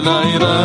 la la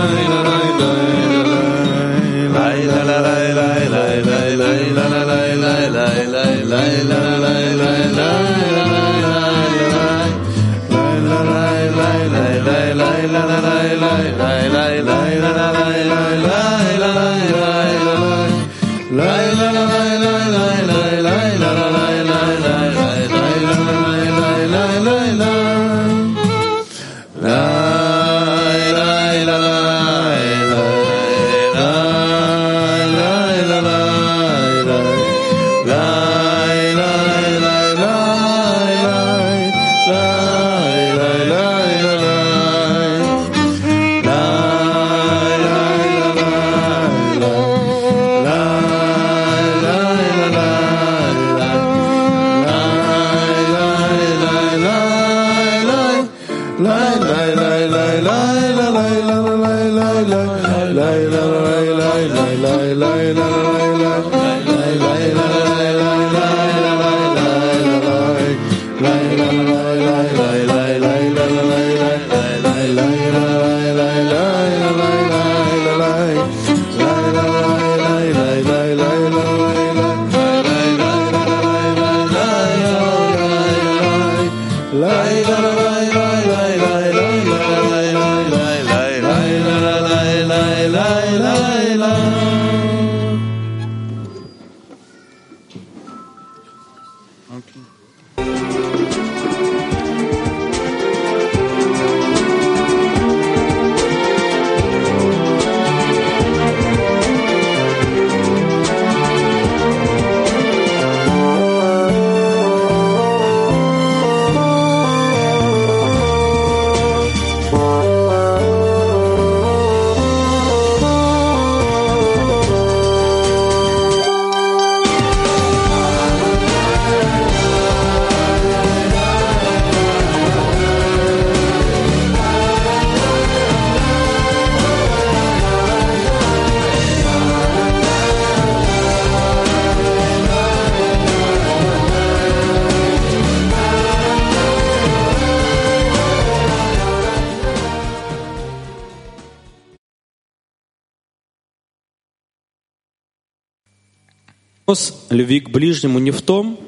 Вопрос любви к ближнему не в том,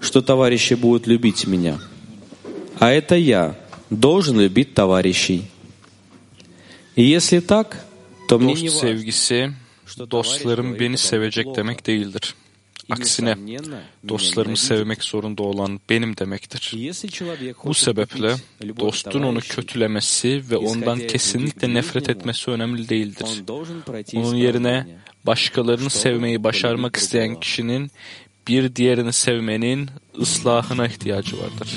что товарищи будут любить меня, а это я должен любить товарищей. И если так, то мне не sevgisi dostlarım beni sevecek demek değildir. Aksine dostlarımı sevmek zorunda olan benim demektir. Bu sebeple dostun onu kötülemesi ve ondan kesinlikle nefret etmesi önemli değildir. Onun yerine başkalarını sevmeyi başarmak isteyen kişinin bir diğerini sevmenin ıslahına ihtiyacı vardır.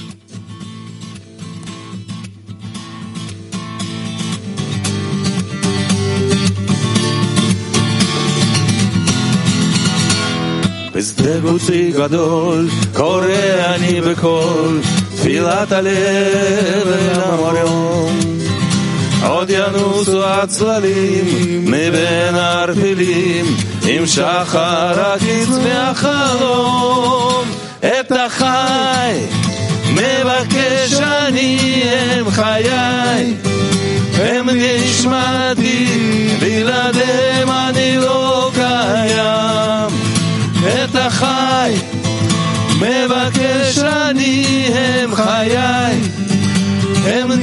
בשדה בוטי גדול, קורא אני בקול, תפילת הלב והמוריון. עוד ינוסו הצללים מבין הערפילים עם שחר הקיץ מהחלום את החי מבקש אני הם חיי הם נשמתי בלעדיהם אני לא קיים את החי מבקש אני הם חיי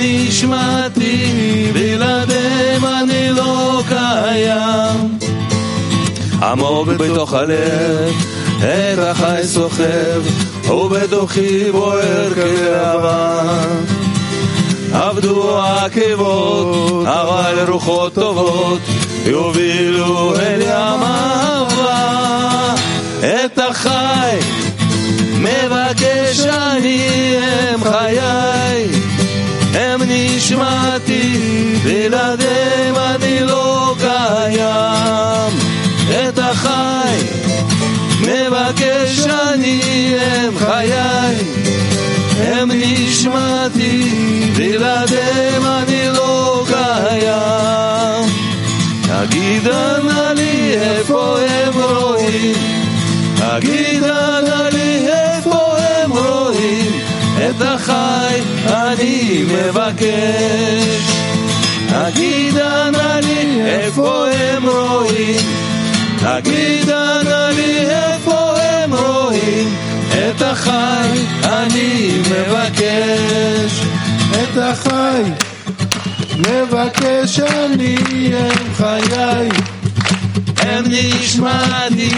נשמתי בלעדיהם אני לא קיים. עמוק בתוך הלב את החי סוחב ובתוכי בוער כאהבה עבדו העקבות אבל רוחות טובות יובילו אל ים אהבה. את החי מבקש אני הם חיי נשמתי, בלעדיהם אני לא קיים. את החי מבקש אני, הם חיי, הם נשמתי, בלעדיהם אני לא קיים. תגיד נא לי איפה הם מבקש תגידה נא לי איפה הם רואים? תגידה נא לי איפה הם רואים? את החי אני מבקש את החי מבקש אני הם חיי. הם נשמעתי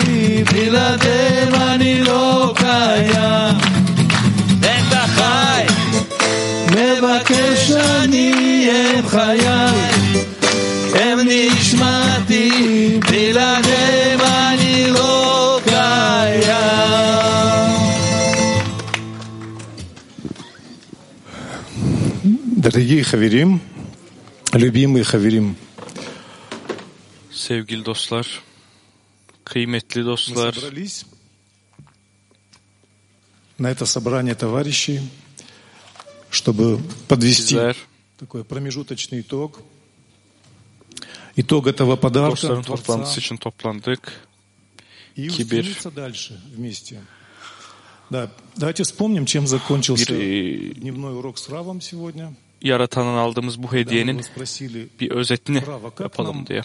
בלעדיהם אני לא קיים מבקש אני הם חיי, הם נשמתי, בלעדיהם אני לא קיים. Дорогие хаверим, любимые хаверим. Sevgili dostlar, kıymetli dostlar. На это собрание товарищей чтобы подвести такой промежуточный итог. Итог этого подарка toplantısı için toplandık. и устремиться дальше вместе. Да, давайте вспомним, чем закончился Bir дневной урок с Равом сегодня. yaratanın aldığımız bu hediyenin bir özetini yapalım diye.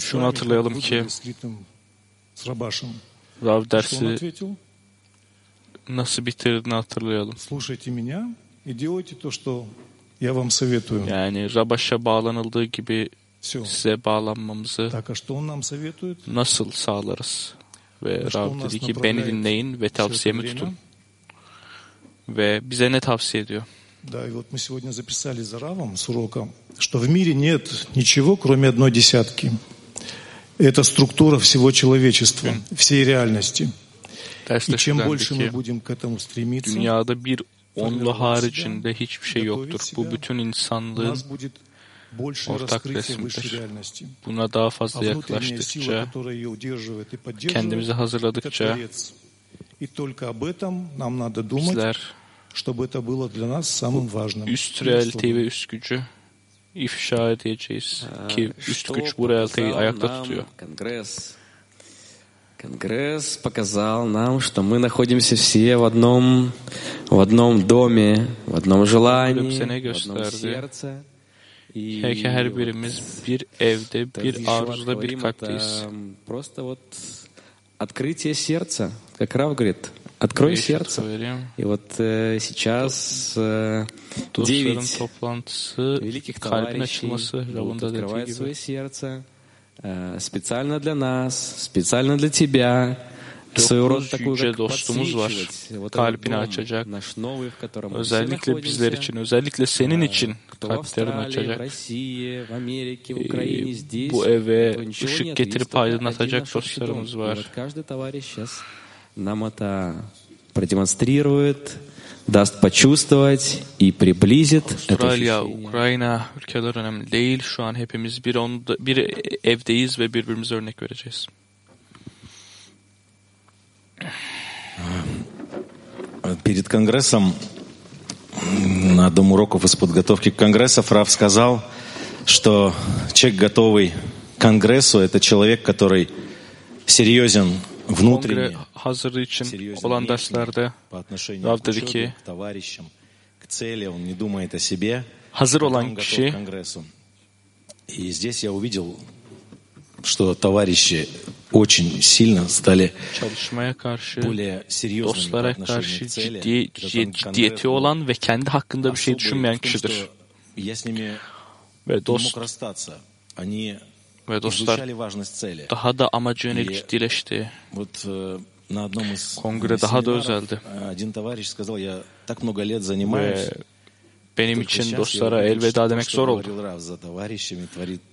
Şunu hatırlayalım ki? Rav dersi? Nasıl bitirdiğini hatırlayalım. Слушайте меня и делайте то, что я вам советую. Yani Rabaş'a bağlanıldığı gibi Все. size bağlanmamızı Так, а что он нам советует? nasıl sağlarız? Ve Başka Rav olmaz dedi ki направляет beni dinleyin ve tavsiyemi время. tutun. Ve bize ne tavsiye ediyor? Да, и вот мы сегодня записали за Равом с урока, что в мире нет ничего, кроме одной десятки. Это структура всего человечества, всей реальности. Beşiktaş'ta şu dünyada bir onlu haricinde hiçbir şey yoktur. Bu bütün insanlığın ortak resimdir. Buna daha fazla yaklaştıkça, kendimizi hazırladıkça bizler üst realiteyi ve üst gücü ifşa edeceğiz ki üst güç bu realiteyi ayakta tutuyor. Конгресс. Показал нам, что мы находимся все в одном, в одном доме, в одном желании, в одном сердце. И Her, birimiz bir evde, bir arzuda, bir kalpteyiz. просто вот открытие сердца, как Рав говорит, открой сердце. И вот э, сейчас э, девять великих товарищей открывать свое сердце э, специально для нас, специально для тебя, Dokuzuncu dostumuz var. Kalbini açacak. Özellikle bizler için, özellikle senin için kalplerini açacak. Ee, bu eve ışık getirip aydınlatacak dostlarımız var. Нам это продемонстрирует, даст почувствовать и приблизит это Avustralya, ощущение. Ukrayna ülkeler önemli değil. Şu an hepimiz bir onda, bir evdeyiz ve birbirimize örnek vereceğiz. Перед Конгрессом на одном уроков из подготовки к Конгрессу Фрав сказал, что человек, готовый к Конгрессу, это человек, который серьезен внутренне, hazır için olan derslerde Rav dedi ki, hazır olan kişi И здесь я увидел, что товарищи очень сильно стали более серьезными по отношению к цели, ciddiyeti olan ve kendi hakkında bir şey düşünmeyen kişidir. Ve dost, они ve dostlar daha da amacı yönelik ciddileşti. Kongre daha da özeldi. Ve benim için dostlara elveda demek zor oldu.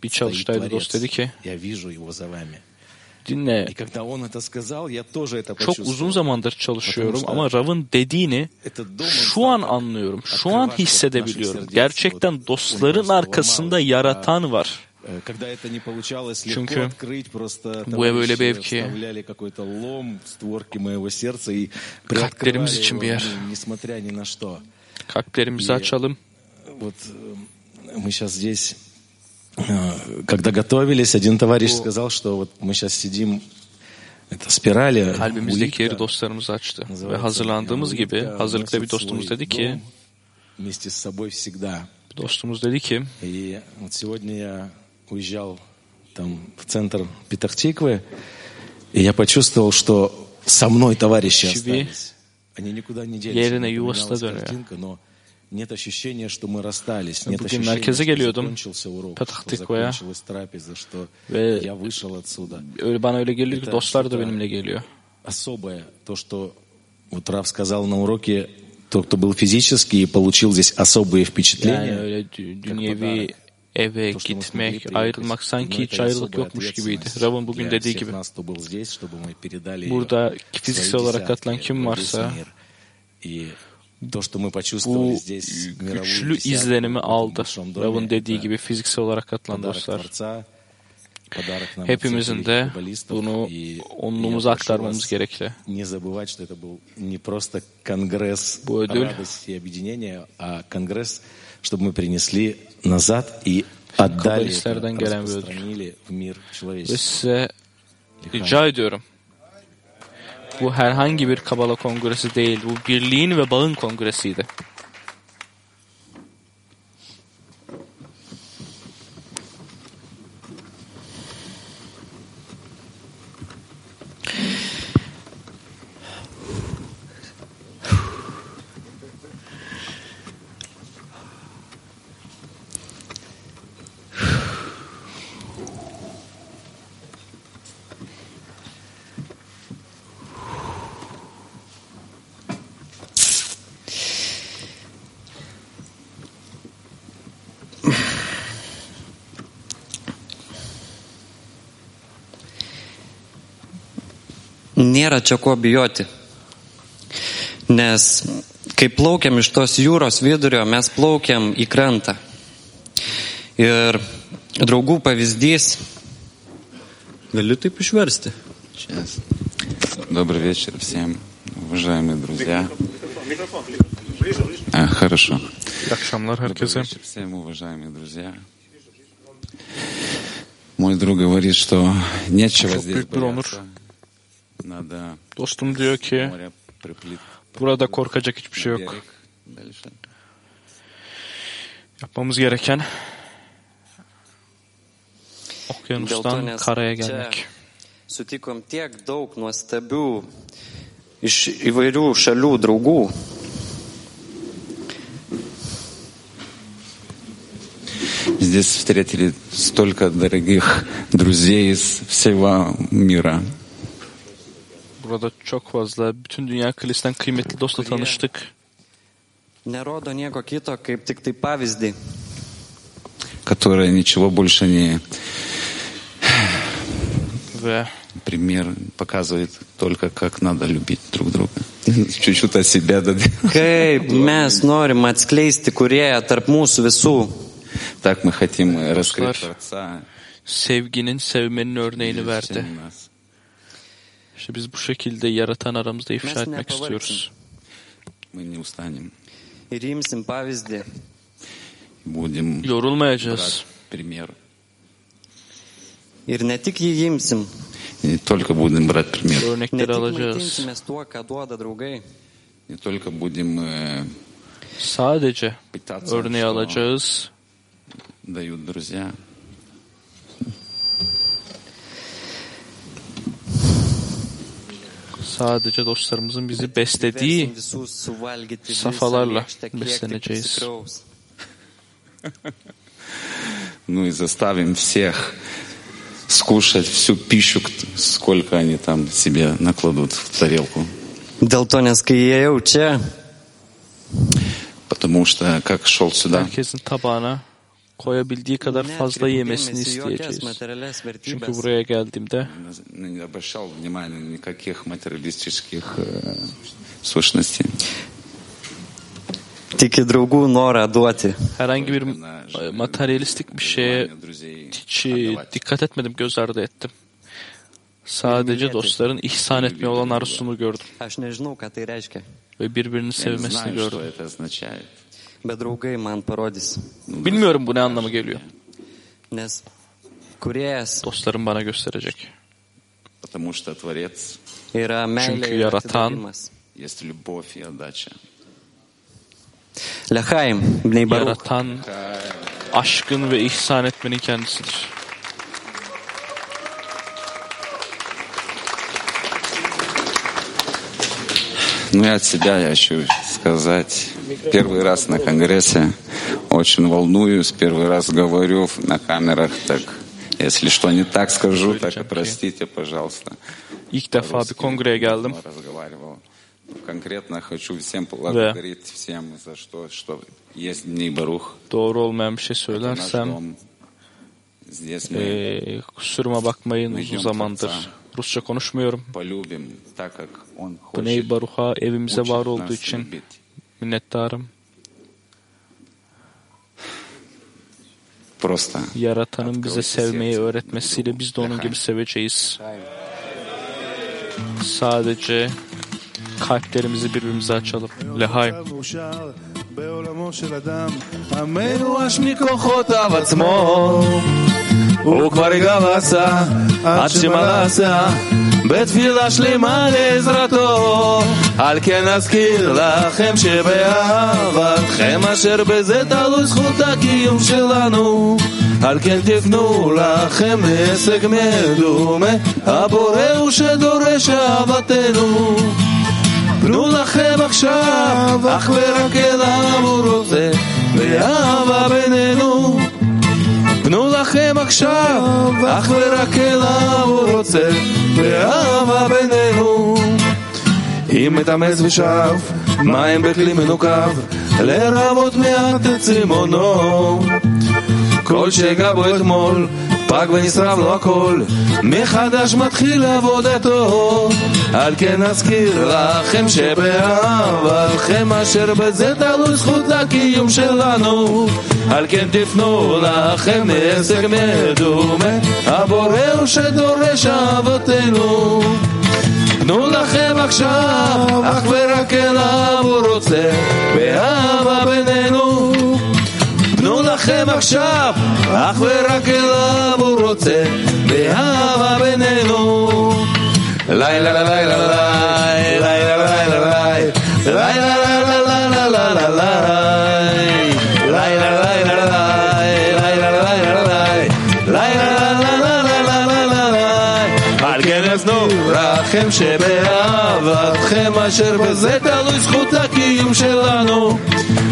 Bir çalıştaydı dost dedi ki, dinle. Çok uzun zamandır çalışıyorum ama Rav'ın dediğini şu an anlıyorum, şu an hissedebiliyorum. Gerçekten dostların arkasında yaratan var. Э, Когда это не получалось легко Çünkü открыть, просто bu ev öyle bir ev товарищи ki вставляли какой-то лом в створки моего сердца и приоткрывали kalplerimiz için его, bir yer. ну, nесмотря ни на что. Kalplerimizi И açalım. Вот э, мы сейчас здесь, э, когда готовились, один товарищ сказал, что вот мы сейчас сидим, это спирали, Kalbimizdeki yeri улитка, dostlarımız açtı. Ve hazırlandığımız gibi улитка hazırlıkta bir dostumuz dedi ki дом вместе с собой всегда. Dostumuz dedi ki Уезжал там в центр Петахтиквы, и я почувствовал, что со мной товарищи остались. Они никуда не делись. картинка, но нет ощущения, что мы расстались. Нет Bugün merkeze geliyordum. что Ve я вышел отсюда. öyle bana öyle geliyor ki Это dostlar da что-то benimle geliyor. Особое, то, что вот Раф сказал на уроке, тот, кто был физически и получил здесь особые Yani впечаtlения, öyle dünyevi eve gitmek, ayrılmak sanki hiç ayrılık yokmuş gibiydi. Rav'ın bugün dediği gibi. Burada fiziksel olarak katılan kim varsa bu güçlü izlenimi aldı. Rav'ın dediği gibi fiziksel olarak katılan dostlar. Hepimizin de bunu onluğumuza aktarmamız gerekli. Bu ödül чтобы мы принесли назад и отдали, распространили в мир человеческий. Bu herhangi bir Kabala kongresi değil. Bu birliğin ve bağın kongresiydi. nėra čia ko bijoti. Nes kai plaukiam iš tos jūros vidurio, mes plaukiam į krantą. Ir draugų pavyzdys. Galiu taip išversti. Čia. Добрый вечер всем, уважаемые друзья. Микрофон, микрофон. А, хорошо. Добрый вечер всем, уважаемые друзья. Мой друг говорит, что нечего здесь бояться. Dostum diyor ki burada korkacak hiçbir şey yok. Yapmamız gereken okyanustan karaya gelmek. sutikom tiek daug nuostabių iš įvairių šalių draugų. Здесь встретили столько дорогих друзей из всего мира. Burada çok fazla bütün dünya kilisten kıymetli dostla tanıştık. Nerodo nieko kito, kaip tik tai pavyzdį. которые ничего больше не Ve пример показывает только, как надо любить друг друга. Чуть-чуть от себя дадим. Kaip mes norim atskleisti kurėją tarp mūsų visų. Так мы хотим раскрыть sevginin, sevmenin örneğini для verdi. İşte biz bu şekilde yaratan aramızda ifşa etmek istiyoruz. Yorulmayacağız. Только будем брать пример. Örnekleri alacağız. Не только будем Sadece örneği alacağız. Дают друзья. sadece dostlarımızın bizi beslediği safalarla besleneceğiz. Ну и заставим всех скушать всю пищу, сколько они там себе накладут в тарелку. Потому что, как шел сюда, koyabildiği kadar fazla yemesini isteyeceğiz. Çünkü buraya geldiğimde Herhangi bir e, materyalistik bir şeye hiç e, dikkat etmedim, göz ardı ettim. Sadece dostların ihsan etmeye olan arzusunu gördüm. Ve birbirini sevmesini gördüm bet draugai. Bilmiyorum bu ne anlama geliyor. Nes kurėjas. Dostlarım bana gösterecek. Потому что Творец yra meilė ir. Есть любовь и отдача. Lechaim, Yaratan, aşkın ve ihsan etmenin kendisidir. Ну и от себя я еще сказать. Первый раз на Конгрессе очень волнуюсь, первый раз говорю на камерах, так если что не так скажу, так простите, пожалуйста. İlk defa bir kongreye geldim. Конкретно хочу всем благодарить всем за что, что есть Дни Барух. Doğru olmayan bir şey söylersem eee kusuruma bakmayın uzun zamandır Rusça konuşmuyorum. Bnei Baruch'a evimize var olduğu için minnettarım. Yaratanın bize sevmeyi öğretmesiyle biz de onun gibi seveceğiz. Sadece kalplerimizi birbirimize açalım. Lehaim. בעולמו של אדם, עמנו אש מכוחות אב עצמו הוא כבר גבסה עד שמלסה בתפילה שלמה לעזרתו. על כן אזכיר לכם שבאהבתכם אשר בזה תלוי זכות הקיום שלנו. על כן תפנו לכם להישג מדומה, הבורא הוא שדורש אהבתנו. פנו לכם עכשיו, אך ורק אליו הוא רוצה, ואהבה בינינו. לכם עכשיו, אך ורק אליו הוא רוצה, ואהבה בינינו. אם מטמס ושב, מים בכלי מנוקב, לרבות מעט את צמאונו. כל שגע בו אתמול, פג ונשרף לו הכל, מחדש מתחיל עבודתו. על כן אזכיר לכם שבאהבתכם אשר בזה תלוי זכות לקיום שלנו. על כן תפנו לכם הישג מדומה, הבורא הוא שדורש אהבתנו. תנו לכם עכשיו, אך ורק אליו הוא רוצה, ואהבה בינינו. לכם עכשיו, אך ורק אליו הוא רוצה, באהבה בינינו. לילה לילה לילה לילה לילה לילה לכם שבאהבתכם אשר בזה תלוי זכות הקיום שלנו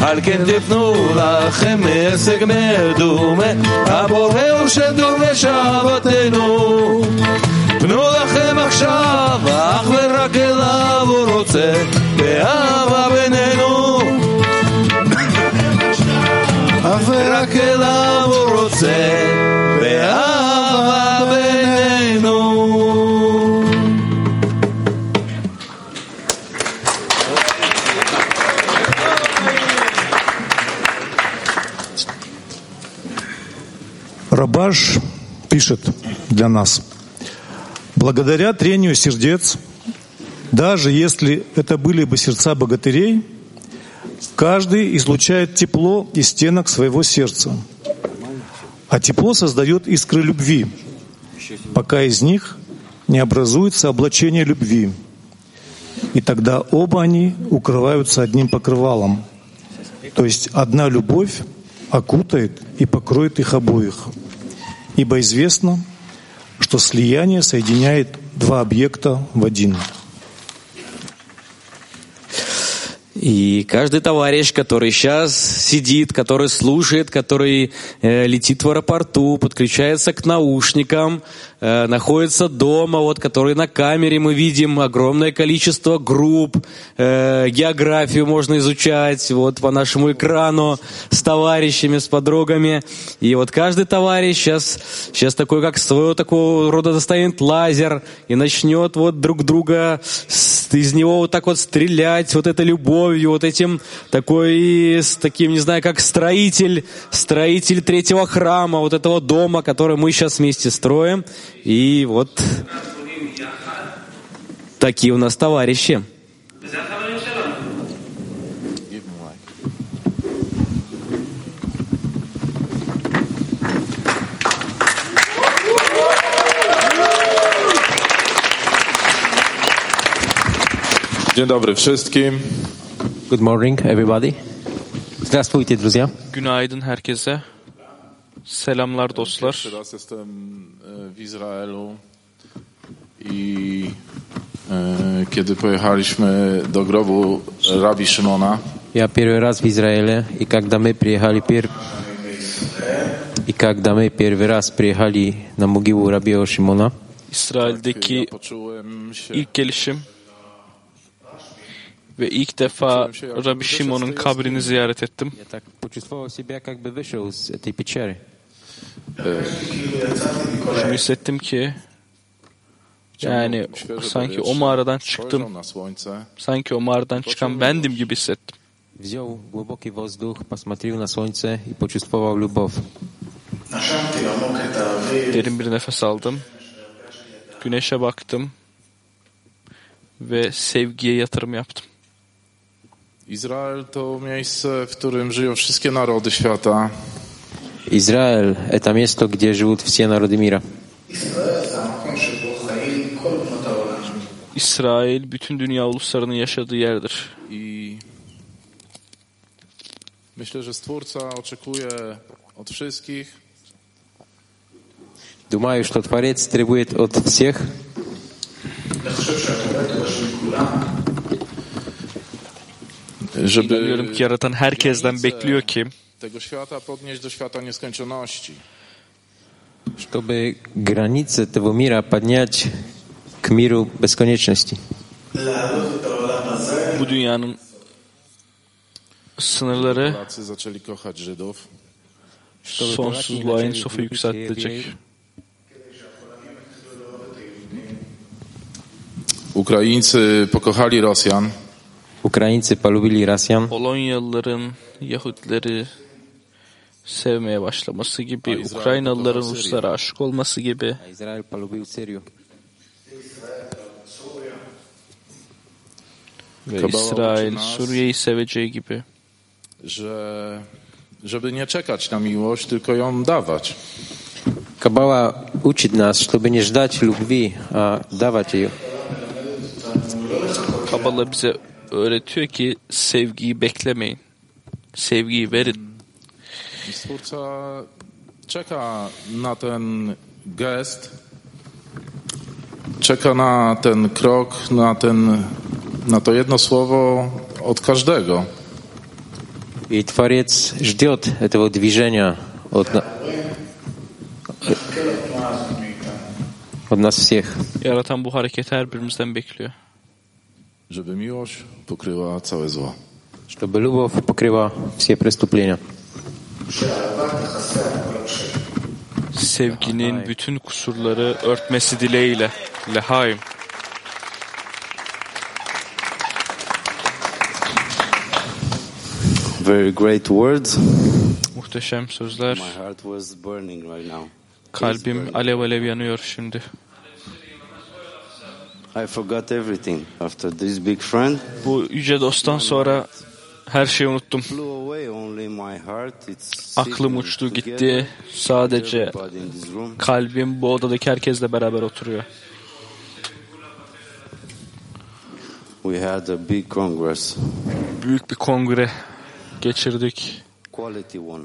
על כן תפנו לכם מהישג מדומה הבורא הוא שדורש אהבתנו פנו לכם עכשיו אך ורק אליו הוא רוצה באהבה בינינו. אך ורק אליו הוא רוצה באהבה בינינו Рабаш пишет для нас. Благодаря трению сердец, даже если это были бы сердца богатырей, каждый излучает тепло из стенок своего сердца. А тепло создает искры любви, пока из них не образуется облачение любви. И тогда оба они укрываются одним покрывалом. То есть одна любовь окутает и покроет их обоих. Ибо известно, что слияние соединяет два объекта в один. И каждый товарищ, который сейчас сидит, который слушает, который э, летит в аэропорту, подключается к наушникам, э, находится дома, вот, который на камере мы видим огромное количество групп, э, географию можно изучать, вот по нашему экрану с товарищами, с подругами. И вот каждый товарищ сейчас, сейчас такой, как своего такого рода достанет лазер и начнет вот друг друга с- из него вот так вот стрелять, вот этой любовью, вот этим такой, с таким, не знаю, как строитель, строитель третьего храма, вот этого дома, который мы сейчас вместе строим. И вот такие у нас товарищи. Dzień dobry wszystkim. Good morning, everybody. Здравствуйте, друзья. Günaydın herkese. Selamlar dostlar. E, I e, kiedy pojechaliśmy do grobu e, Rabbi Szymona. Ja pierwszy raz w Izraelu i kiedy my przyjechali pier... i kiedy my pierwszy raz przyjechali na mogiłę Rabiego Szymona. İsrail'deki ilk gelişim ve ilk defa Rabbi Şimon'un kabrini ziyaret ettim. Ee, şunu hissettim ki yani sanki o mağaradan çıktım. Sanki o mağaradan çıkan bendim gibi hissettim. Wziął głęboki wozduk, посмотрел na słońce i почувствовал любовь. Derin bir nefes aldım. Güneşe baktım ve sevgiye yatırım yaptım. İsrail to miejsce, w którym żyją wszystkie narody świata. Израиль — это место, где живут все народы мира. İsrail bütün dünya uluslarının yaşadığı yerdir. I myślę, że Stwórca oczekuje od wszystkich, Думаю, что Творец требует от всех, żeby İnanıyorum ki yaratan herkesten bekliyor ki tego świata podnieść do świata nieskończoności. Żeby granice tego mira podnieść k miru bezkonieczności. Budujan sınırları Polacy zaczęli kochać Żydów. Sonsuzluğa Polaki en sofu. Ukraińcy pokochali Rosjan. Ukraińcy polubili Rosjan. Polonyalıların, Yahudileri, sevmeye başlaması gibi, Ukraynalıların Ruslara aşık olması gibi. Ve İsrail Suriye'yi seveceği gibi. żeby nie czekać na miłość, tylko ją dawać. Kabała uczy nas, żeby nie żdać lubwi, a dawać ją. Kabala bize öğretiyor ki sevgiyi beklemeyin. Sevgiyi verin. I stwórca czeka na ten gest, czeka na ten krok, na, ten, na to jedno słowo od każdego. I Twariec ждет этого движения od, od nas всех. Yaratan bu hareketi her birimizden bekliyor. Żeby miłość pokryła całe zło. Чтобы любовь покрыла все преступления. Sevginin bütün kusurları örtmesi dileğiyle. Lehaim. Very great words. Muhteşem sözler. My heart was burning right now. Kalbim alev alev yanıyor şimdi. I forgot everything after this big friend. Bu yüce dosttan sonra her şeyi unuttum. Aklım uçtu gitti. Sadece kalbim bu odadaki herkesle beraber oturuyor. We had a big congress, Büyük bir kongre geçirdik. quality one.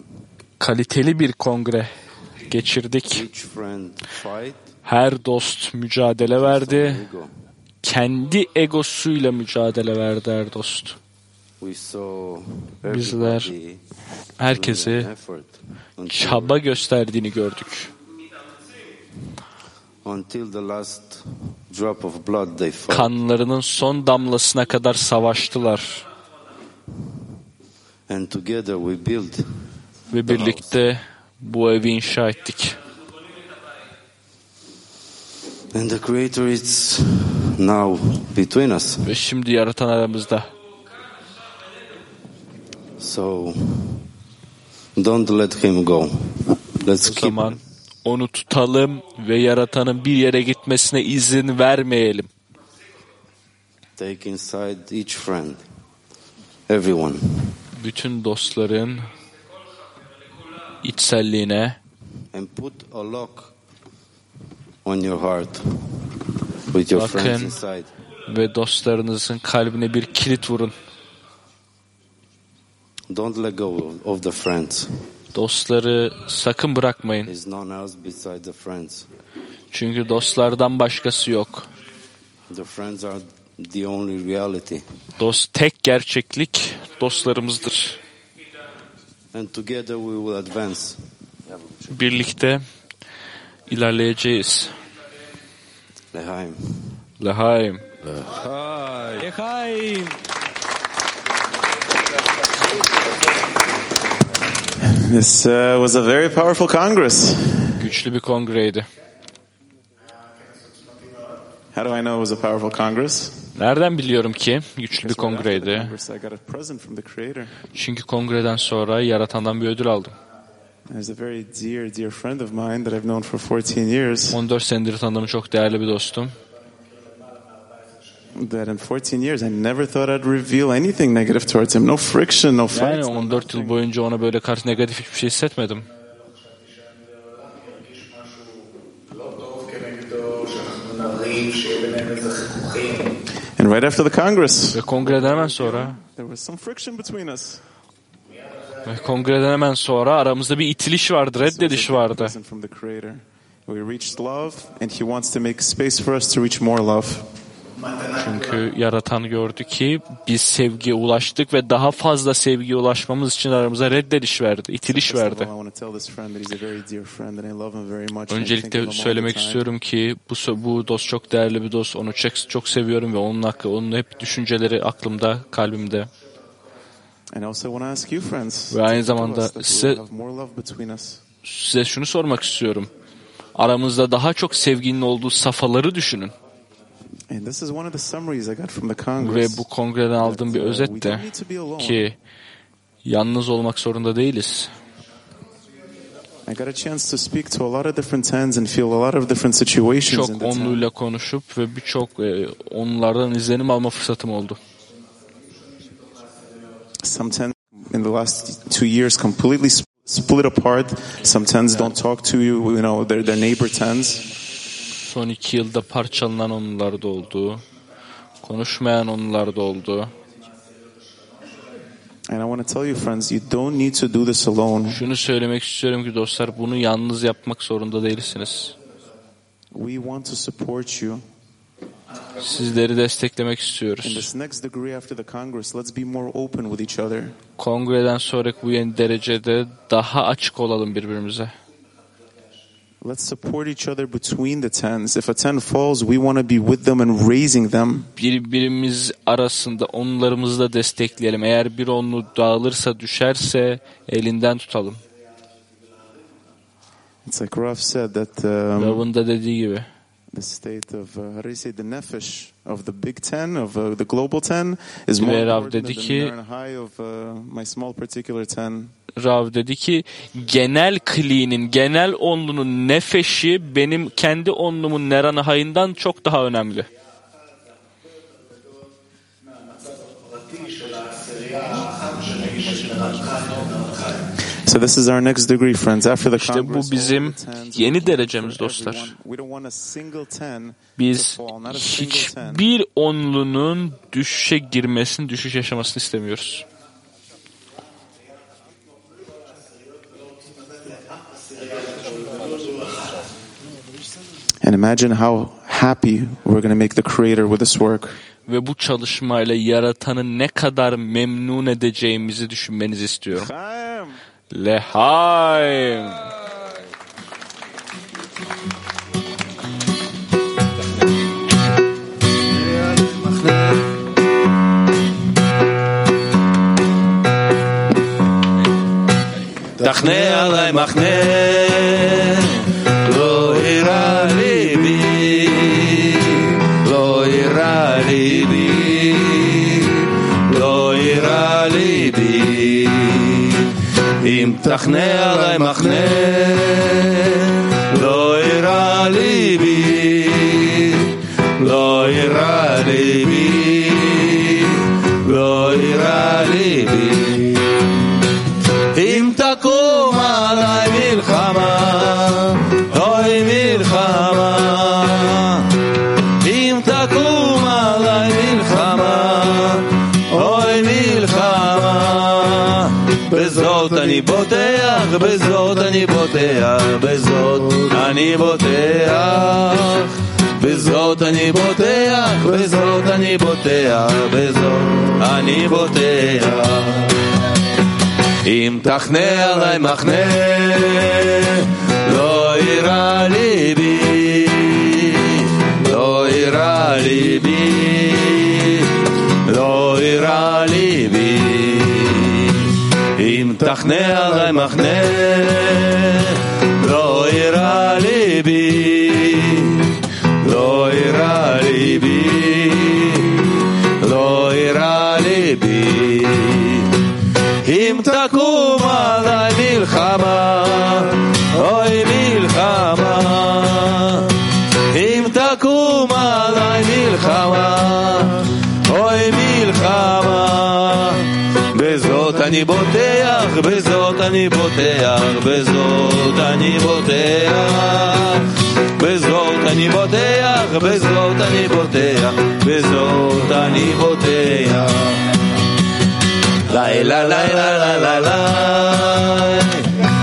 Kaliteli bir kongre geçirdik. Her dost mücadele verdi. Kendi egosuyla mücadele verdi her dost. Bizler until, çaba gösterdiğini gördük. Kanlarının son damlasına kadar savaştılar ve birlikte bu evi inşa ettik. And the Creator is now between us. Ve şimdi yaratan aramızda. So don't let him go. Let's O keep zaman onu tutalım ve yaratanın bir yere gitmesine izin vermeyelim. take inside each friend, everyone. Bütün dostların içselliğine And put a lock on your heart with your friends inside. ve dostlarınızın kalbine bir kilit vurun. Don't let go of the friends. Dostları sakın bırakmayın. Çünkü dostlardan başkası yok. The friends are the only reality. Dost tek gerçeklik dostlarımızdır. And together we will advance. Birlikte ilerleyeceğiz. Lehaim. Lehaim. Lehaim. Lehaim. This uh, was a very powerful Congress. Güçlü bir kongreydi. How do I know it was a powerful Congress? Nereden biliyorum ki güçlü bir kongreydi? Çünkü kongreden sonra yaratandan bir ödül aldım. There's a very dear, dear friend of mine that I've known for 14 years. 14 senedir tanıdığım çok değerli bir dostum. That in 14 years I never thought I'd reveal anything negative towards him. No friction, no Yani fights. 14 yıl boyunca ona böyle karşı negatif hiçbir şey hissetmedim. And right after the Congress, Ve kongreden hemen sonra there was some friction between us. ve kongreden hemen sonra aramızda bir itiliş vardı, So it's a reddediş vardı. from the Creator. We reached love, and He wants to make space for us to reach more love. Çünkü yaratan gördü ki biz sevgiye ulaştık ve daha fazla sevgiye ulaşmamız için aramıza reddediş verdi, itiliş verdi. Öncelikle söylemek istiyorum ki bu bu dost çok değerli bir dost. Onu çok, çok seviyorum ve onun hakkı, onun hep düşünceleri aklımda, kalbimde. Ve aynı zamanda size-. Size şunu sormak istiyorum. Aramızda daha çok sevginin olduğu safhaları düşünün. Ve bu kongreden aldığım bir uh, özet de ki yalnız olmak zorunda değiliz. Çok onluyla konuşup ve birçok e, onlardan izlenim alma fırsatım oldu. Some tens in the last two years completely sp- split apart. Some tens don't talk to you. You know, they're, they're neighbor tens. Son iki yılda parçalanan onlarda oldu. Konuşmayan onlarda oldu. And I want to tell you, friends, you don't need to do this alone. Şunu söylemek istiyorum ki dostlar bunu yalnız yapmak zorunda değilsiniz. We want to support you. Sizleri desteklemek istiyoruz. Kongreden sonraki bu yeni derecede daha açık olalım birbirimize. Let's support each other between the tens. If a ten falls, we want to be with them and raising them. Birbirimiz arasında onlarımızı da destekleyelim. Eğer bir onlu dağılırsa düşerse elinden tutalım. It's like Rav said that um, Rav'ın da dediği gibi. The state of uh, how do you say the nefesh of the big ten of uh, the global ten is more Ve Rav important dedi ki- of uh, my small particular ten. Rav dedi ki genel kliğinin, genel onlunun nefeşi benim kendi onlumun neranı hayından çok daha önemli. So this is our next degree, friends. After the İşte bu bizim yeni derecemiz dostlar. Biz hiçbir onlunun düşüşe girmesini, düşüş yaşamasını istemiyoruz. And imagine how happy we're going to make the Creator with this work. Ve bu çalışmayla yaratanı ne kadar memnun edeceğimizi düşünmenizi istiyorum. Leheim. תחנה עלי מחנה מחנה הרי מחנה אני בוטח, בזאת אני בוטח, בזאת אני בוטח. בזאת אני בוטח, בזאת אני בוטח, בזאת אני בוטח. אם תחנה עליי מחנה, לא יירא ליבי, לא יירא ליבי, לא יירא ליבי. אם תחנה עלי מחנה, לא אירע ליבי, לא אירע ליבי, לא אירע ליבי. אם תקום עלי מלחמה, אוי מלחמה, אם תקום עלי מלחמה, אוי מלחמה, בזאת אני בוטח. אני בוטח, בזאת אני בוטח. בזאת אני בוטח, בזאת אני בוטח, בזאת אני בוטח. לילה לילה לילה לילה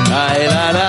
לילה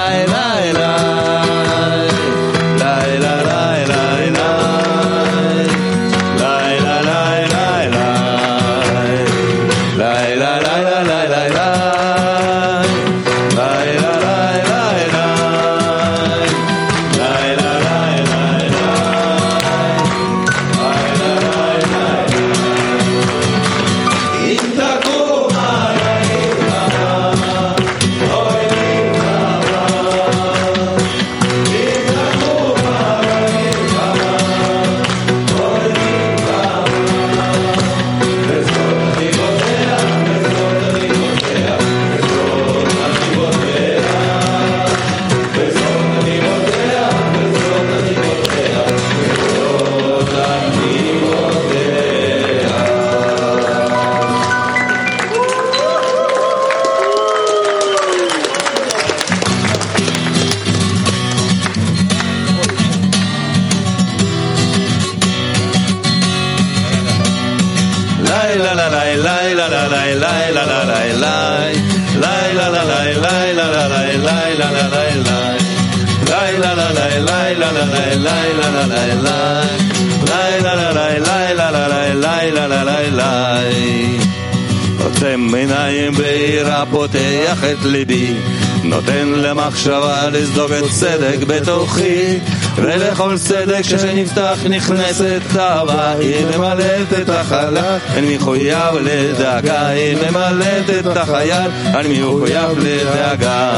צדק בתוכי ולכל צדק שנפתח נכנסת אהבה היא ממלאת את החלל אני מחויב לדאגה. היא ממלאת את החייל אני מחויב לדאגה.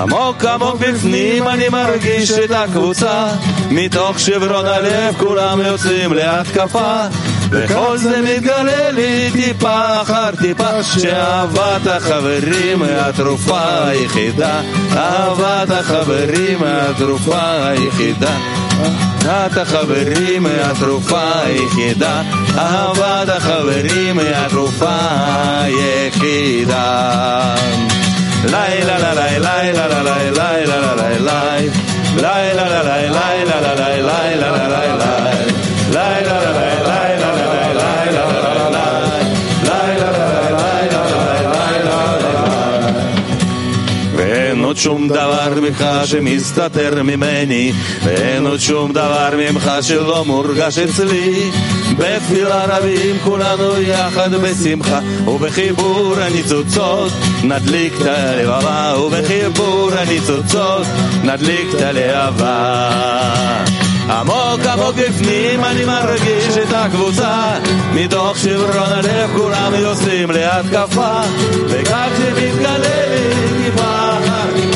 עמוק עמוק בפנים אני מרגיש את הקבוצה. מתוך שברון הלב כולם יוצאים להתקפה וכל זה מתגלה לי טיפה אחר טיפה שאהבת החברים התרופה היחידה אהבת החברים התרופה היחידה אהבת החברים התרופה היחידה אהבת החברים התרופה היחידה לילה לילה לילה לילה לילה לילה לילה לילה לילה לילה לילה שום דבר ממך שמסתתר ממני ואין עוד שום דבר ממך שלא מורגש אצלי. בתפילה רבים כולנו יחד בשמחה ובחיבור הניצוצות נדליק את הלבבה ובחיבור הניצוצות נדליק את הלהבה. עמוק עמוק בפנים אני מרגיש את הקבוצה מתוך שברון הלב כולם יוצאים להתקפה וכך שמתגלה לי טיפה אחר טיפה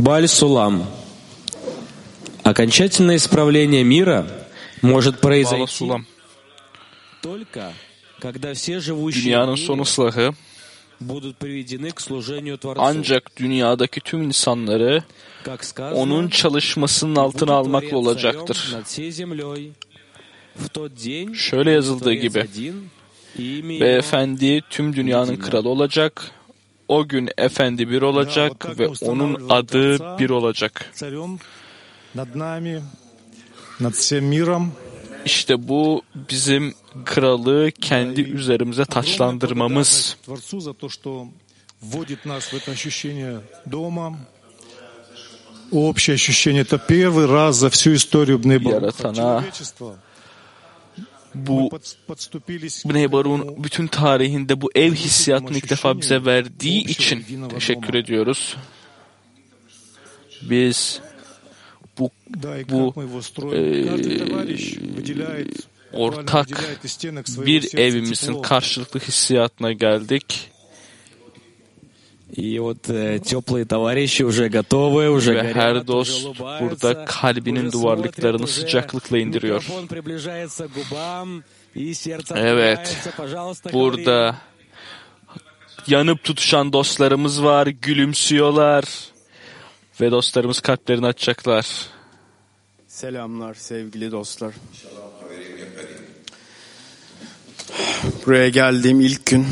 Баль-Сулам. Окончательное исправление мира может произойти только когда все живущие Dünyanın son ıslahı ancak dünyadaki tüm insanları onun çalışmasının altına almakla olacaktır. Şöyle yazıldığı gibi, Beyefendi tüm dünyanın kralı olacak o gün efendi bir olacak ve onun adı bir olacak. İşte bu bizim kralı kendi üzerimize taçlandırmamız. Яратана bu Bnei Baru'nun bütün tarihinde bu ev hissiyatını ilk defa bize verdiği için teşekkür ediyoruz. Biz bu, bu e, ortak bir evimizin karşılıklı hissiyatına geldik. Ve her dost burada kalbinin duvarlıklarını sıcaklıkla indiriyor. Evet, burada yanıp tutuşan dostlarımız var, gülümsüyorlar ve dostlarımız kalplerini açacaklar. Selamlar sevgili dostlar. Buraya geldiğim ilk gün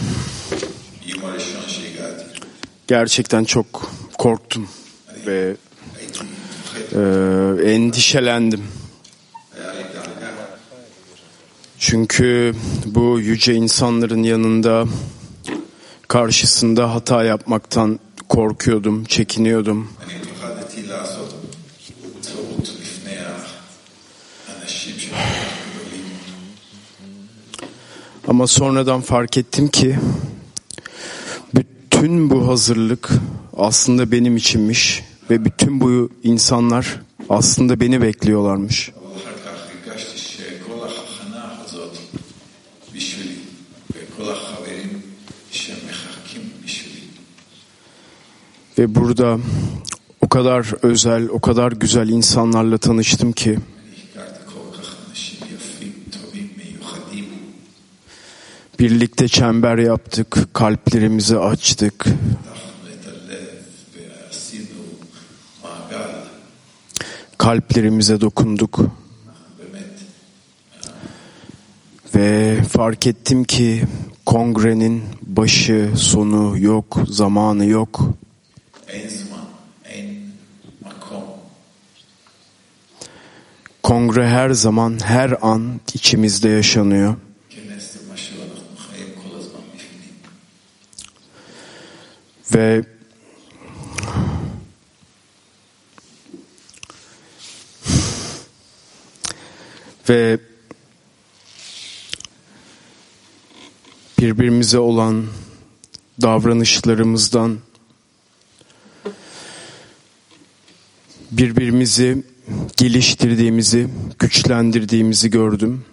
gerçekten çok korktum ve e, endişelendim. Çünkü bu yüce insanların yanında karşısında hata yapmaktan korkuyordum, çekiniyordum. Ama sonradan fark ettim ki bütün bu hazırlık aslında benim içinmiş ve bütün bu insanlar aslında beni bekliyorlarmış. Ve burada o kadar özel, o kadar güzel insanlarla tanıştım ki Birlikte çember yaptık, kalplerimizi açtık. Kalplerimize dokunduk. Ve fark ettim ki kongrenin başı, sonu yok, zamanı yok. Kongre her zaman, her an içimizde yaşanıyor. Ve ve birbirimize olan davranışlarımızdan birbirimizi geliştirdiğimizi, güçlendirdiğimizi gördüm.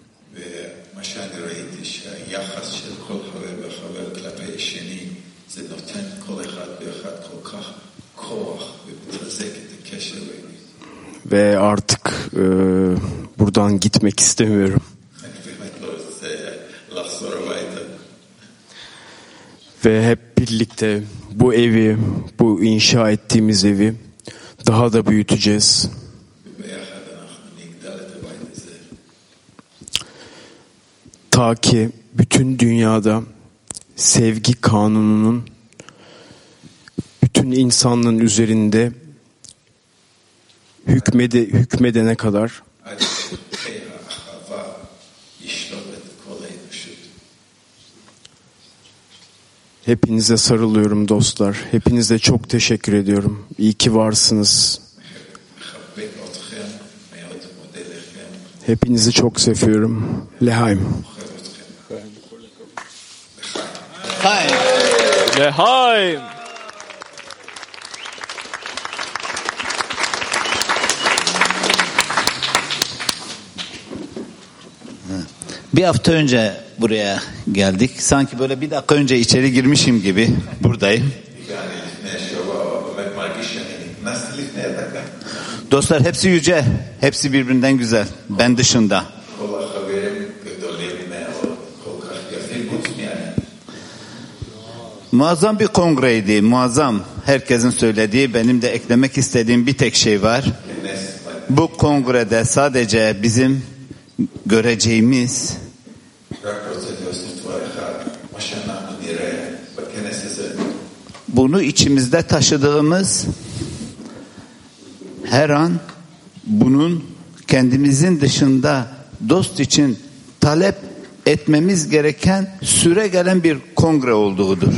ve artık e, buradan gitmek istemiyorum. ve hep birlikte bu evi, bu inşa ettiğimiz evi daha da büyüteceğiz. Ta ki bütün dünyada sevgi kanununun bütün insanlığın üzerinde hükmede, hükmedene kadar Hepinize sarılıyorum dostlar. Hepinize çok teşekkür ediyorum. İyi ki varsınız. Hepinizi çok seviyorum. Lehaim. Lehaim. Lehaim. Bir hafta önce buraya geldik. Sanki böyle bir dakika önce içeri girmişim gibi buradayım. Dostlar hepsi yüce, hepsi birbirinden güzel. Ben dışında. Muazzam bir kongreydi, muazzam. Herkesin söylediği, benim de eklemek istediğim bir tek şey var. Bu kongrede sadece bizim göreceğimiz bunu içimizde taşıdığımız her an bunun kendimizin dışında dost için talep etmemiz gereken süre gelen bir kongre olduğudur.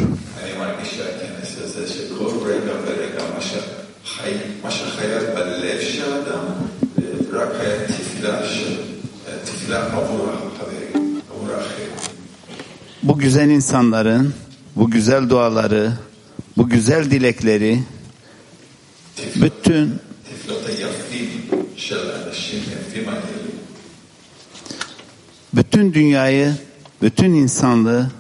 bu güzel insanların bu güzel duaları, bu güzel dilekleri bütün bütün dünyayı, bütün insanlığı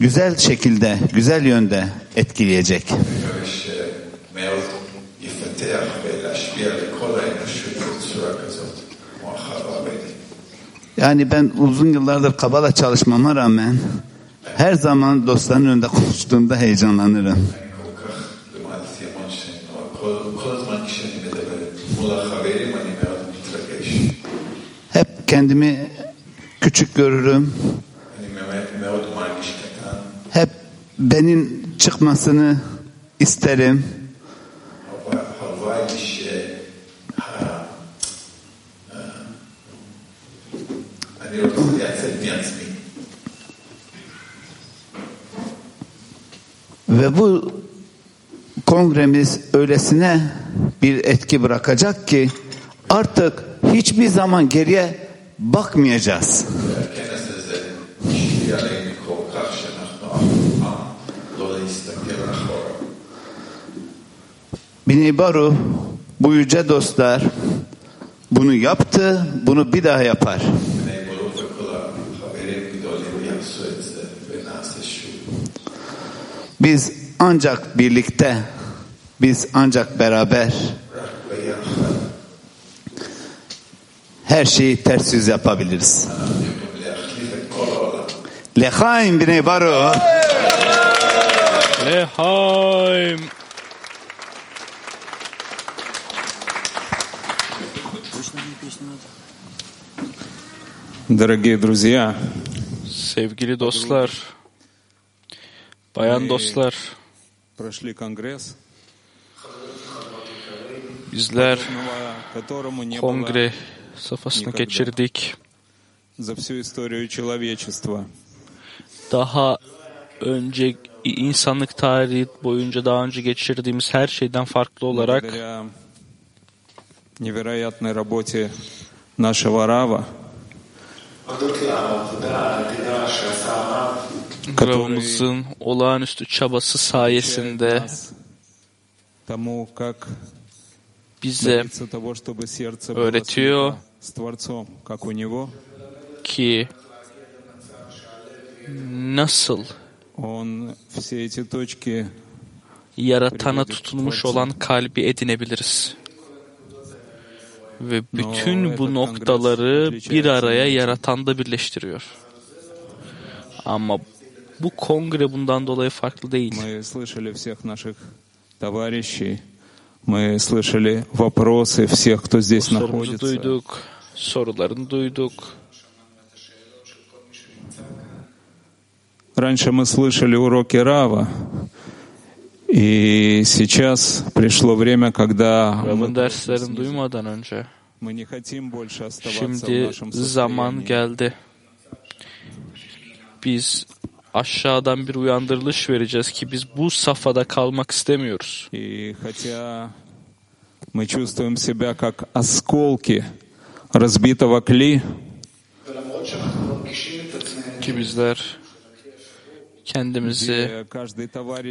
güzel şekilde, güzel yönde etkileyecek. Yani ben uzun yıllardır kabala çalışmama rağmen her zaman dostların önünde konuştuğumda heyecanlanırım. Hep kendimi küçük görürüm. Hep benim çıkmasını isterim. Ve bu kongremiz öylesine bir etki bırakacak ki artık hiçbir zaman geriye bakmayacağız. Binibaru bu yüce dostlar bunu yaptı, bunu bir daha yapar. Biz ancak birlikte, biz ancak beraber her şeyi ters yüz yapabiliriz. Lehaim bine baro. Lehaim. Дорогие друзья, Sevgili dostlar, Bayan dostlar, bizler kongre safhasını geçirdik. Daha önce insanlık tarihi boyunca daha önce geçirdiğimiz her şeyden farklı olarak невероятной работе нашего Рава, Gravımızın olağanüstü çabası sayesinde bize öğretiyor ki nasıl yaratana tutulmuş olan kalbi edinebiliriz. Ve bütün bu noktaları bir araya yaratanda birleştiriyor. Ama bu kongre bundan dolayı farklı değil. мы слышали всех наших товарищей, мы слышали вопросы всех, кто здесь находится. duyduk, sorularını duyduk. Раньше мы слышали уроки Рава, и сейчас пришло время, когда önce мы не хотим больше оставаться в нашем состоянии. Biz aşağıdan bir uyandırılış vereceğiz ki biz bu safhada kalmak istemiyoruz. Мы чувствуем себя как осколки разбитого кли. Ki bizler kendimizi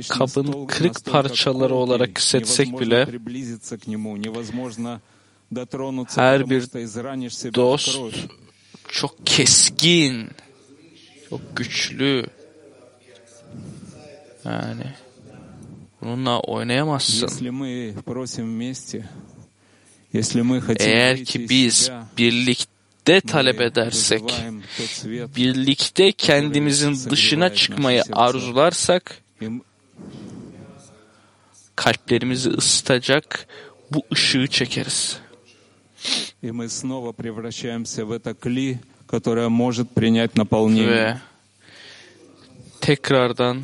kabın kırık parçaları olarak hissetsek bile her bir dost çok keskin, çok güçlü, yani bununla oynayamazsın. Eğer ki biz birlikte talep edersek, birlikte kendimizin dışına çıkmayı arzularsak, kalplerimizi ısıtacak bu ışığı çekeriz. Ve tekrardan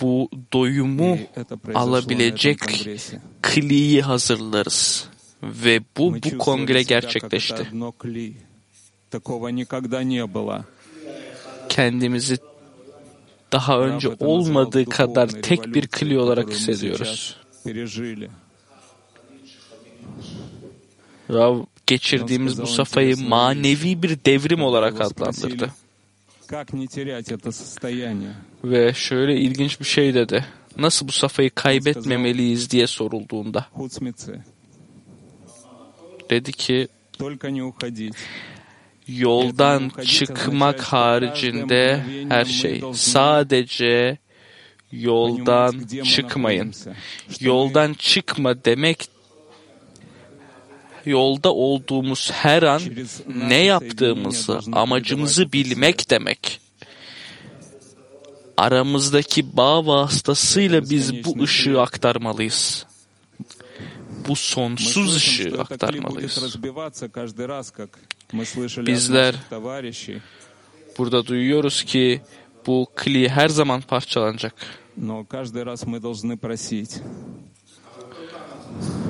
bu doyumu alabilecek kliyi hazırlarız. Ve bu, bu kongre gerçekleşti. Kendimizi daha önce olmadığı kadar tek bir kli olarak hissediyoruz. Rav geçirdiğimiz bu safayı manevi bir devrim olarak adlandırdı. Ve şöyle ilginç bir şey dedi. Nasıl bu safayı kaybetmemeliyiz diye sorulduğunda. Dedi ki yoldan çıkmak haricinde her şey. Sadece yoldan çıkmayın. Yoldan çıkma demek yolda olduğumuz her an ne yaptığımızı, amacımızı bilmek demek. Aramızdaki bağ vasıtasıyla biz bu ışığı aktarmalıyız. Bu sonsuz ışığı aktarmalıyız. Bizler burada duyuyoruz ki bu kli her zaman parçalanacak.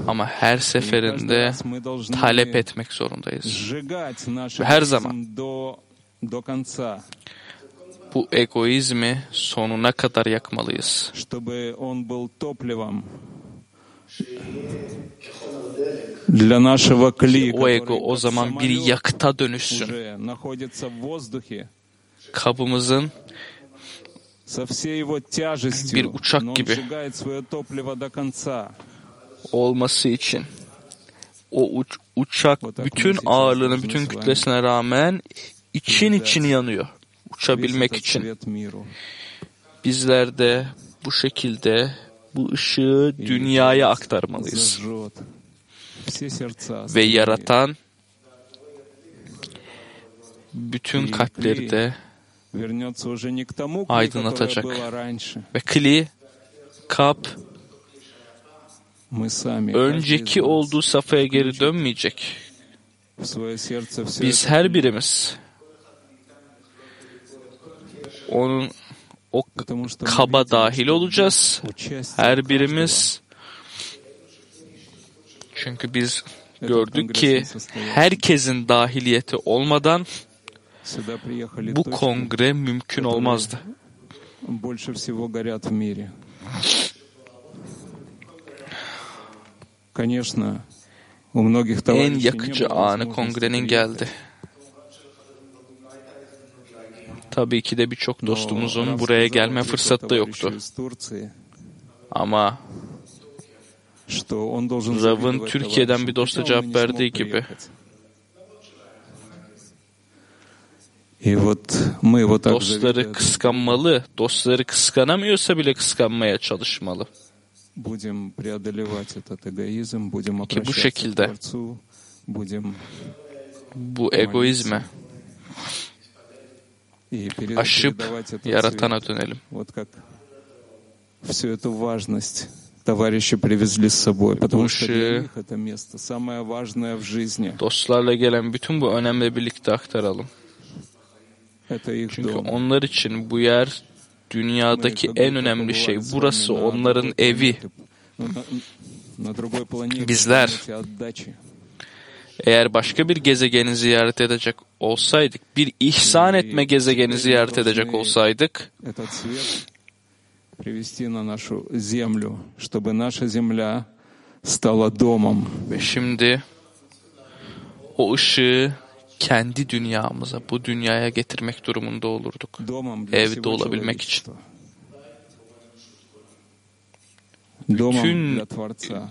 Ama her seferinde talep etmek zorundayız. Ve her zaman bu egoizmi sonuna kadar yakmalıyız. Для нашего кли, o zaman bir yakıta dönüşsün. Kabımızın bir uçak gibi olması için o uç, uçak bütün ağırlığının bütün kütlesine rağmen için için yanıyor. Uçabilmek için. Bizler de bu şekilde bu ışığı dünyaya aktarmalıyız. Ve yaratan bütün kalpleri de aydınlatacak. Ve kli, kap önceki olduğu safhaya geri dönmeyecek. Biz her birimiz onun o kaba dahil olacağız. Her birimiz çünkü biz gördük ki herkesin dahiliyeti olmadan bu kongre mümkün olmazdı en yakıcı anı kongrenin geldi. Tabii ki de birçok dostumuzun buraya gelme fırsatı da yoktu. Ama Rav'ın Türkiye'den bir dosta cevap verdiği gibi dostları kıskanmalı, dostları kıskanamıyorsa bile kıskanmaya çalışmalı. Будем преодолевать этот эгоизм, будем обращаться к Творцу, будем bu egoizme aşıp yaratana dönelim. Вот как всю эту важность товарищи привезли с собой, потому что для них это место самое важное в жизни. Dostlarla gelen bütün bu önemle birlikte aktaralım. Это их Çünkü onlar için bu yer dünyadaki en önemli şey burası onların evi. Bizler. eğer başka bir gezegeni ziyaret edecek olsaydık, bir ihsan etme gezegeni ziyaret edecek olsaydık, ve şimdi o ışığı kendi dünyamıza, bu dünyaya getirmek durumunda olurduk. Evde olabilmek için. Bütün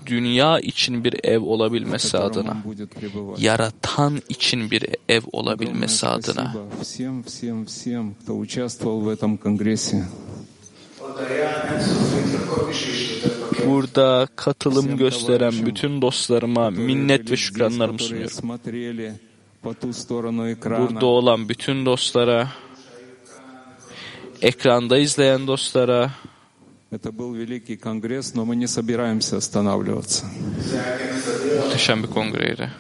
dünya için bir ev olabilmesi adına, yaratan için bir ev olabilmesi adına. Burada katılım gösteren bütün dostlarıma minnet ve şükranlarımı sunuyorum burada olan bütün dostlara, ekranda izleyen dostlara, Это был великий конгресс, но мы не собираемся останавливаться. Muhteşem bir kongreydi.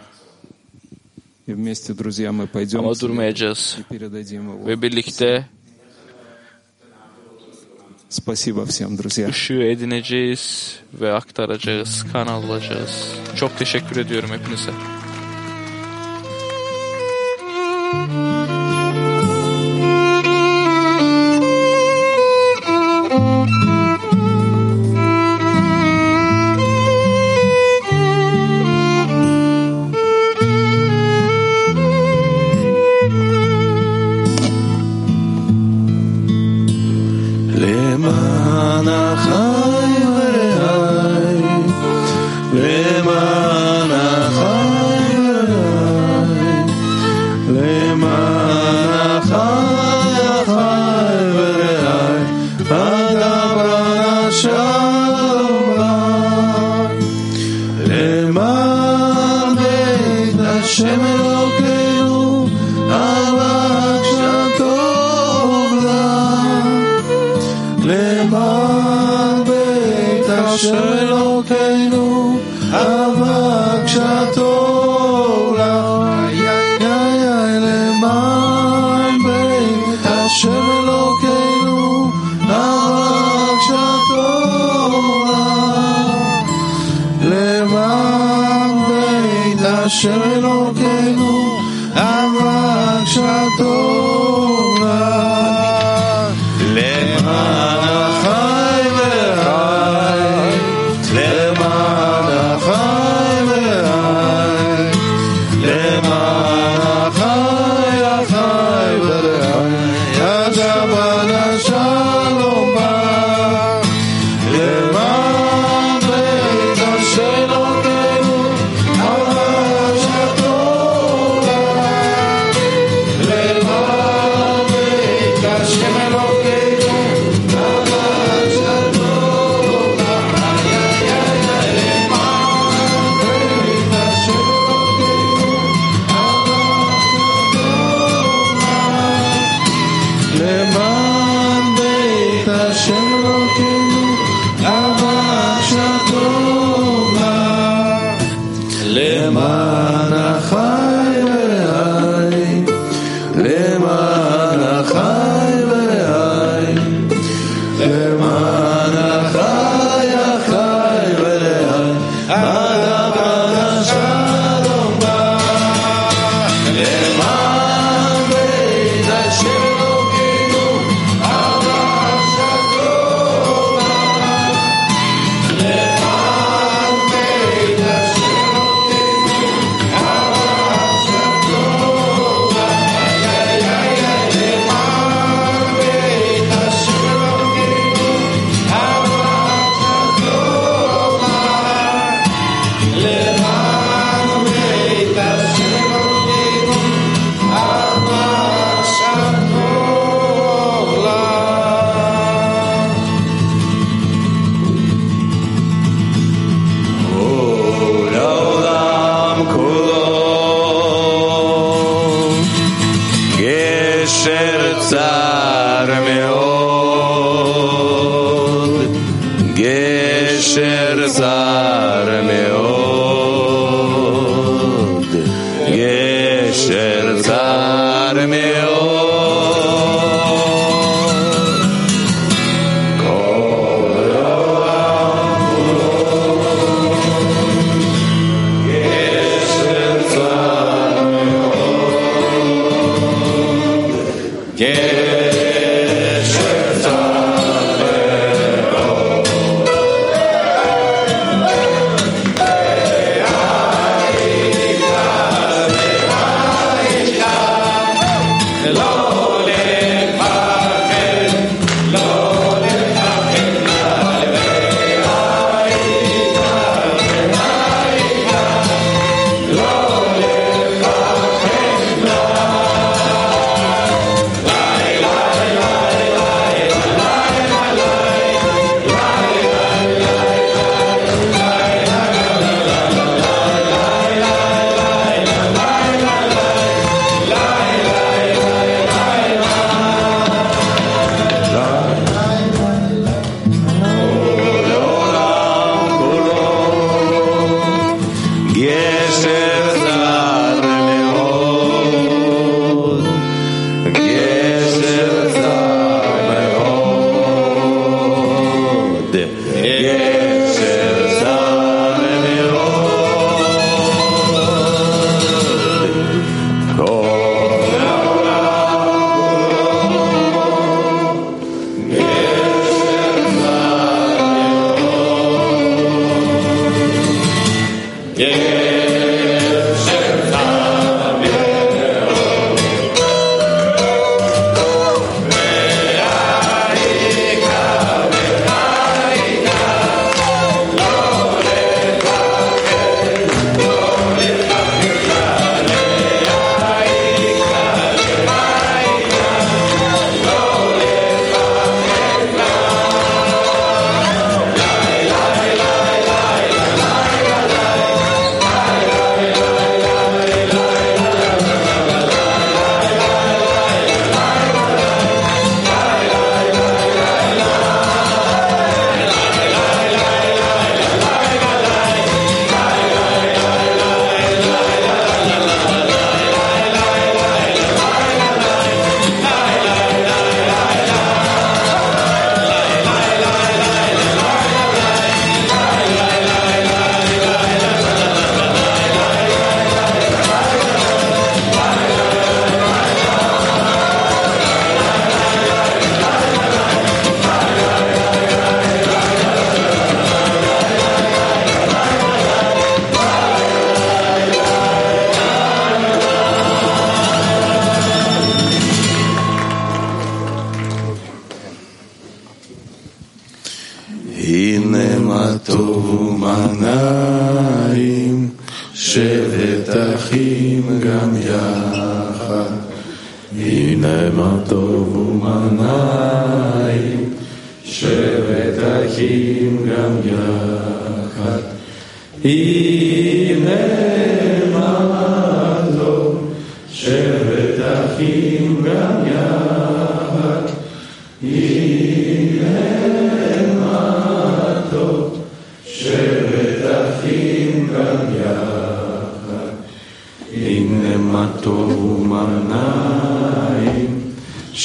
И вместе, друзья, мы пойдем Ama durmayacağız. и передадим его. Ve birlikte Спасибо всем, друзья. Işığı edineceğiz ve aktaracağız, kan alacağız. Çok teşekkür ediyorum hepinize.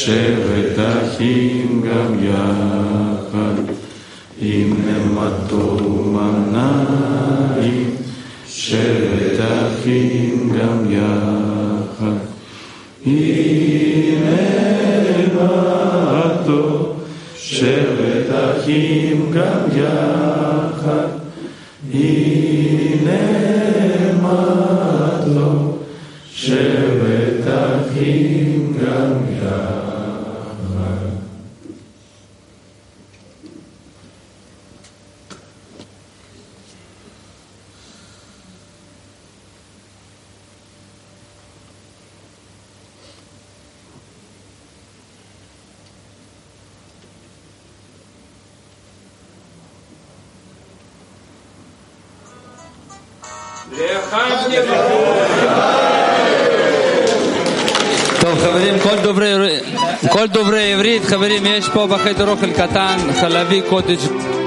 שבט אחים גם יחד, עם נמתו ומנעים, שבט אחים גם יחד, עם נמתו, שבט אחים גם יחד, עם נמתו, שבט אחים גם יחד. כל דוברי עברית, חברים, יש פה בחדר אוכל קטן, חלבי קוטג'